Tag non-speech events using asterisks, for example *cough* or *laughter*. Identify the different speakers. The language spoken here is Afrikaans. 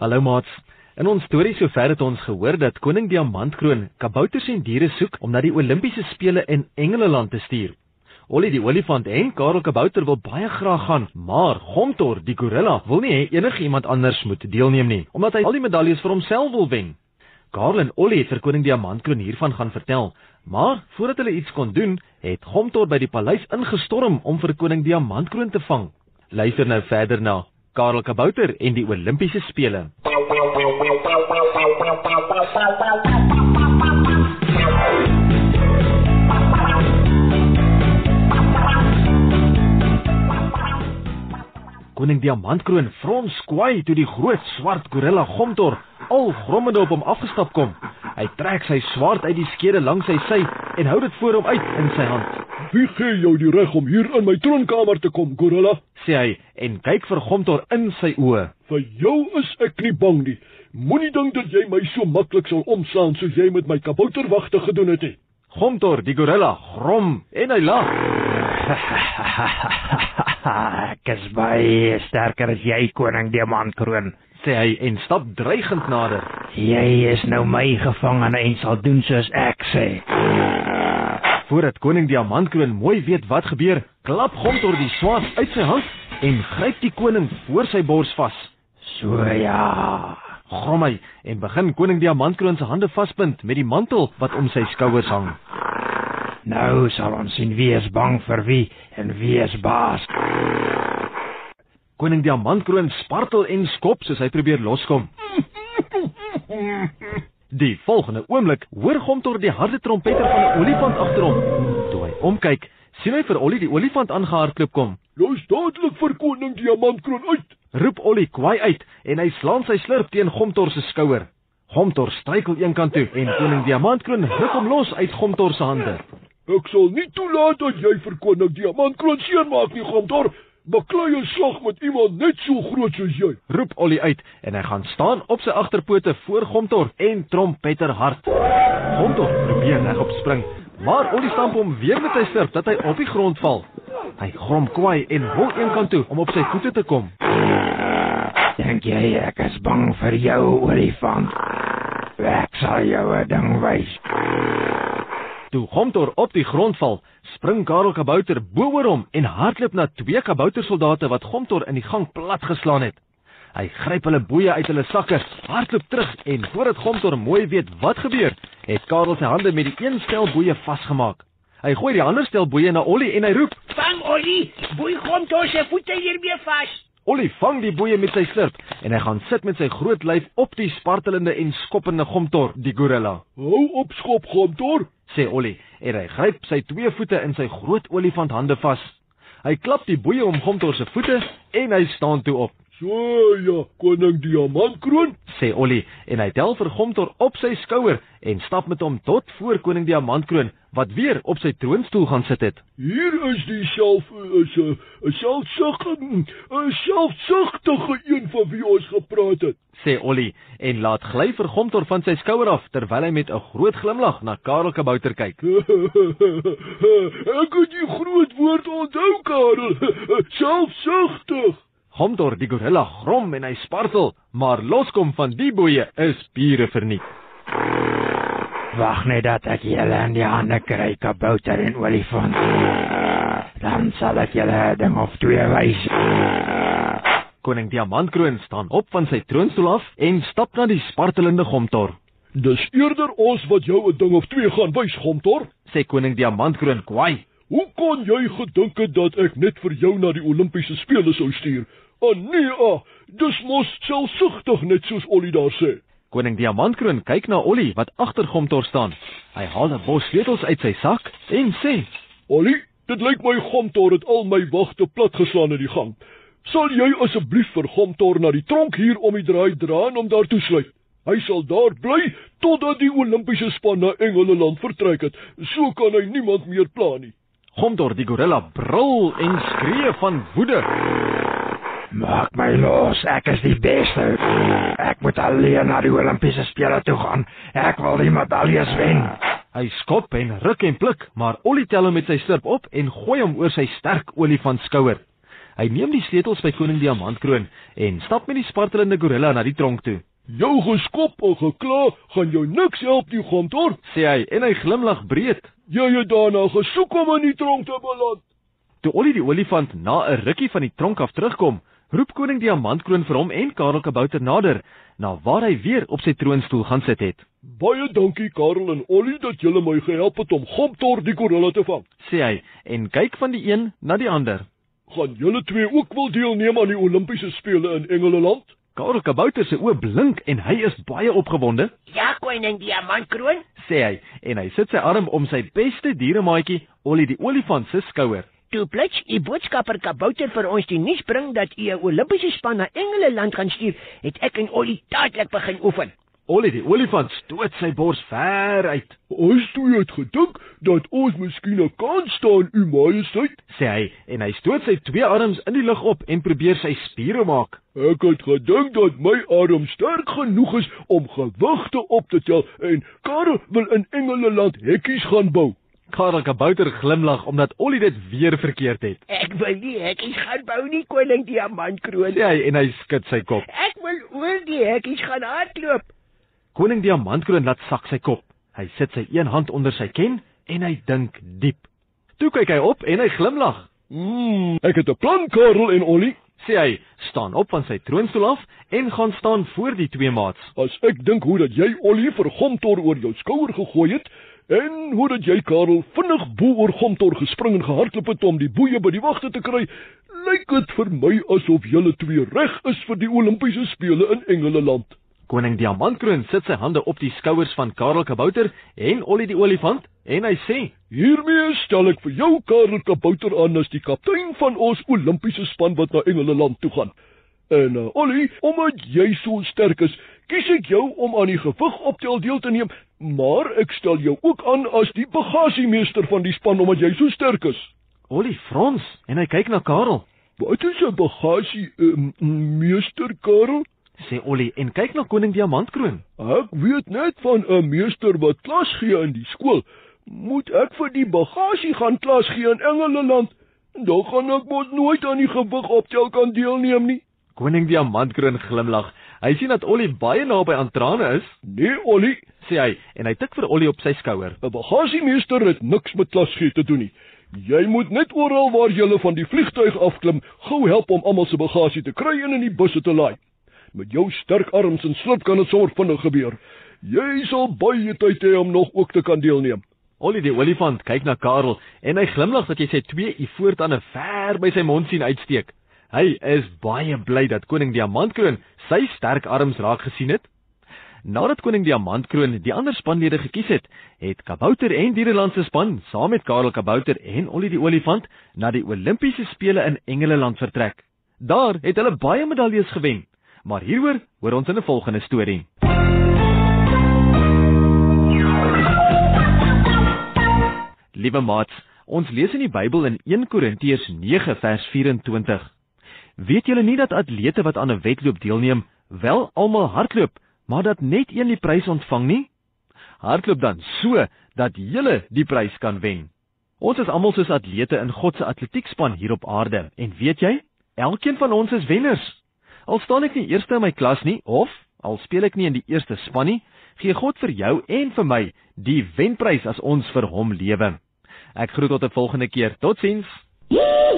Speaker 1: Hallo maats. In ons storie sover het ons gehoor dat koning Diamantkroon kabouters en diere soek om na die Olimpiese spele in Engeland te stuur. Ollie die olifant en Karel Kabouter wil baie graag gaan, maar Gomtor die gorilla wil nie hê enigiemand anders moet deelneem nie, omdat hy al die medaljes vir homself wil wen. Karel en Ollie het vir koning Diamantkroon hiervan gaan vertel, maar voordat hulle iets kon doen, het Gomtor by die paleis ingestorm om vir koning Diamantkroon te vang. Luister nou verder na Karel Kabouter en die Olimpiese spele. Koning Diamantkroon frons kwai toe die groot swart gorilla Gomtor al grommende op hom afgestap kom. Hy trek sy swaard uit die skede langs sy sy en hou dit voor hom uit in sy hand.
Speaker 2: Wie gee jou die reg om hier in my troonkamer te kom, gorilla?
Speaker 1: sê hy en kyk vir Gomtor in sy oë.
Speaker 2: Vir jou is ek nie bang nie. Moenie dink dat jy my so maklik sal omslaan soos jy met my kabouterwagte gedoen het nie.
Speaker 1: Gomtor, die gorilla, grom en hy lag. *laughs*
Speaker 3: ek is baie sterker as jy, koning Diamantkroon.
Speaker 1: sê hy en stap dreigend nader.
Speaker 3: Jy is nou my gevangene en sal doen soos ek sê.
Speaker 1: Voordat koning Diamantkroon mooi weet wat gebeur, klap Gomtor die swaard uit sy hand en gryp die koning voor sy bors vas.
Speaker 3: So ja.
Speaker 1: Grom hy en begin koning Diamantkroon se hande vasbind met die mantel wat om sy skouers hang.
Speaker 3: Nou sal ons sien wie is bang vir wie en wie is baas.
Speaker 1: Koning Diamantkroon spartel en skop soos hy probeer loskom. *laughs* Die volgende oomblik hoor Gomtor die harde trompeter van 'n olifant agter hom. Toe hy omkyk, sien hy vir Ollie die olifant aangehardloop kom.
Speaker 2: Los dadelik vir koning Diamantkroon uit.
Speaker 1: Roep Ollie kwaai uit en hy slaan sy slurp teen Gomtor se skouer. Gomtor struikel eenkant toe en koning Diamantkroon ruk hom los uit Gomtor se hande.
Speaker 2: Ek sal nie toelaat dat jy vir koning Diamantkroon seermaak nie, Gomtor. Baklei 'n slag met iemand net so groot soos jy.
Speaker 1: Roep Ollie uit en hy gaan staan op sy agterpote voor Gomtor en trompeter hard. Gomtor probeer regop spring, maar Ollie stamp hom weer met sy slurp dat hy op die grond val. Hy grom kwaai en hol eenkant toe om op sy voete te kom.
Speaker 3: Dink jy ek is bang vir jou, olifant? Ek sal jou 'n ding wys.
Speaker 1: Toe Gomtor op die grond val, spring Karel Kabouter bo-oor hom en hardloop na twee kaboutersoldate wat Gomtor in die gang platgeslaan het. Hy gryp hulle boeie uit hulle sakke, hardloop terug en voordat Gomtor mooi weet wat gebeur, het Karel sy hande met die een stel boeie vasgemaak. Hy gooi die ander stel boeie na Ollie en hy roep:
Speaker 4: Vang Ollie, boei kom toe se voete hiermee vas.
Speaker 1: Ollie vang die boeie met sy slurp en hy gaan sit met sy groot lyf op die spartelende en skoppende Gomtor, die gorilla.
Speaker 2: Hou op skop, Gomtor.
Speaker 1: sê Ollie en hy gryp sy twee voete in sy groot olifant hande vas. Hy klap die boeie om Gomtor se voete en hy staan toe op.
Speaker 2: So ja, koning Diamantkroon.
Speaker 1: sê Ollie en hy tel vir Gomtor op sy skouer en stap met hom tot voor koning Diamantkroon wat weer op sy troonstoel gaan sit het.
Speaker 2: Hier is die self is 'n selfsugtige 'n selfsugtige een van wie ons gepraat het.
Speaker 1: sê Ollie en laat gly vir Gomtor van sy skouer af terwyl hy met 'n groot glimlag na Karel Kabouter kyk. *laughs*
Speaker 2: Ek het die groot woord onthou, Karel. *laughs* Selfsugtig.
Speaker 1: Gomtor die gorilla grom en hy spartel, maar loskom van die boeie is pure verniet.
Speaker 3: Wag net dat ek julle in die hande kry, kabouter en olifant. Dan sal ek julle 'n ding of twee wys.
Speaker 1: Koning Diamantkroon staan op van sy troonstoel af en stap na die spartelende Gomtor.
Speaker 2: Dis eerder ons wat jou 'n ding of twee gaan wys, Gomtor.
Speaker 1: Sê koning Diamantkroon kwaai.
Speaker 2: Hoe kon jy gedink het dat ek net vir jou na die Olimpiese spele sou stuur? Ah nee, ah, dis mos selfsugtig net soos Ollie daar sê.
Speaker 1: Koning Diamantkroon kyk na Ollie wat agter Gomtor staan. Hy haal 'n bos sleutels uit sy sak en sê:
Speaker 2: Ollie, dit lyk my Gomtor het al my wagte platgeslaan in die gang. Sal jy asseblief vir Gomtor na die tronk hier om die draai dra en hom daar toesluit? Hy sal daar bly totdat die Olimpiese span na Engeland vertrek het. So kan hy niemand meer pla nie.
Speaker 1: Gomtor die gorilla brul en skree van woede.
Speaker 3: Maak my los, ek is die beste. Ek moet alleen na die Olimpiese spele toe gaan. Ek wil die medaljes wen.
Speaker 1: Hy skop en ruk en pluk, maar Ollie tel hom met sy slurp op en gooi hom oor sy sterk olifant skouer. Hy neem die sleutels by koning Diamantkroon en stap met die spartelende gorilla na die tronk toe.
Speaker 2: Jou geskop en gekla gaan jou niks help nie, Gontor.
Speaker 1: Sê hy en hy glimlag breed.
Speaker 2: Jy het daarna gesoek om in die tronk te beland.
Speaker 1: Toe Ollie die olifant na 'n rukkie van die tronk af terugkom, roep koning Diamantkroon vir hom en Karel Kabouter nader, na waar hy weer op sy troonstoel gaan sit het.
Speaker 2: Baie dankie Karel en Ollie dat julle my gehelp het om Gontor die gorilla te vang.
Speaker 1: Sê hy en kyk van die een na die ander.
Speaker 2: Gaan julle twee ook wil deelneem aan die Olimpiese spele in Engeland?
Speaker 1: Karel Kabouter se oë blink en hy is baie opgewonde,
Speaker 4: Ja, koning Diamantkroon.
Speaker 1: sê hy en hy sit sy arm om sy beste dieremaatjie, Ollie die olifant se skouer.
Speaker 4: Toe plits u boodskapper Kabouter vir ons die nuus bring dat u 'n Olimpiese span na Engeland gaan stuur, het ek en Ollie dadelik begin oefen.
Speaker 1: Ollie die olifant stoot sy bors ver uit,
Speaker 2: Ons twee het gedink dat ons miskien 'n kans staan, U Majesteit.
Speaker 1: sê hy en hy stoot sy twee arms in die lug op en probeer sy spiere maak.
Speaker 2: Ek het gedink dat my arm sterk genoeg is om gewigte op te tel en Karel wil in Engeland hekkies gaan bou.
Speaker 1: Karel Kabouter glimlag omdat Ollie dit weer verkeerd het.
Speaker 4: Ek wil nie hekkies gaan bou nie, koning Diamantkroon.
Speaker 1: Sê hy en hy skud sy kop.
Speaker 4: Ek wil oor die hekkies gaan hardloop.
Speaker 1: Koning Diamantkroon laat sak sy kop. Hy sit sy een hand onder sy ken en hy dink diep. Toe kyk hy op en hy glimlag.
Speaker 2: Mm, ek het 'n plan, Karel en Ollie.
Speaker 1: Sê hy, staan op van sy troonstoel af en gaan staan voor die twee maats.
Speaker 2: As ek dink hoe dat jy Ollie vir Gomtor oor jou skouer gegooi het en hoe dat jy Karel vinnig bo oor Gomtor gespring en gehardloop het om die boeie by die wagte te kry, lyk dit vir my asof julle twee reg is vir die Olimpiese spele in Engeland.
Speaker 1: Koning Diamantkroon sit sy hande op die skouers van Karel Kabouter en Ollie die olifant en hy sê:
Speaker 2: Hiermee stel ek vir jou Karel Kabouter aan as die kaptein van ons Olimpiese span wat na Engeland toe gaan. En uh, Ollie, omdat jy so sterk is, kies ek jou om aan die gewigoptel deel te neem, maar ek stel jou ook aan as die bagasiemeester van die span omdat jy so sterk is.
Speaker 1: Ollie frons en hy kyk na Karel.
Speaker 2: Wat is 'n bagasie um, meester Karel?
Speaker 1: Sê Ollie en kyk na koning Diamantkroon.
Speaker 2: Ek weet net van 'n meester wat klas gee in die skool. Moet ek vir die bagasie gaan klas gee in Engeland? Dan gaan ek mos nooit aan die gewigoptel kan deelneem nie.
Speaker 1: Koning Diamantkroon glimlag. Hy sien dat Ollie baie naby aan trane is,
Speaker 2: Nee, Ollie,
Speaker 1: sê hy en hy tik vir Ollie op sy skouer.
Speaker 2: 'n bagasiemeester het niks met klasgee te doen nie. Jy moet net oral waar jy van die vliegtuig afklim, gou help om almal se bagasie te kry en in die busse te laai. Met jou sterk arms en slip kan dit sommer vinnig gebeur. Jy sal baie tyd hê om nog ook te kan deelneem.
Speaker 1: Ollie die olifant kyk na Karel en hy glimlag dat jy sy twee ivoortande ver by sy mond sien uitsteek. Hy is baie bly dat koning Diamantkroon sy sterk arms raak gesien het. Nadat koning Diamantkroon die ander spanlede gekies het, het Kabouter en Diereland se span saam met Karel Kabouter en Ollie die olifant na die Olimpiese spele in Engeland vertrek. Daar het hulle baie medaljes gewen, maar hieroor hoor ons in 'n volgende storie. Liewe maats, ons lees in die Bybel in 1 Korintiërs 9 vers 24. Weet julle nie dat atlete wat aan 'n wedloop deelneem, wel almal hardloop, maar dat net een die prys ontvang nie? Hardloop dan so dat julle die prys kan wen. Ons is almal soos atlete in God se atletiekspan hier op aarde en weet jy, elkeen van ons is wenners. Al staan ek nie eerste in my klas nie of al speel ek nie in die eerste span nie, gee God vir jou en vir my die wenprys as ons vir hom lewe. Ek groet tot 'n volgende keer. Totsiens.
Speaker 4: Yeah!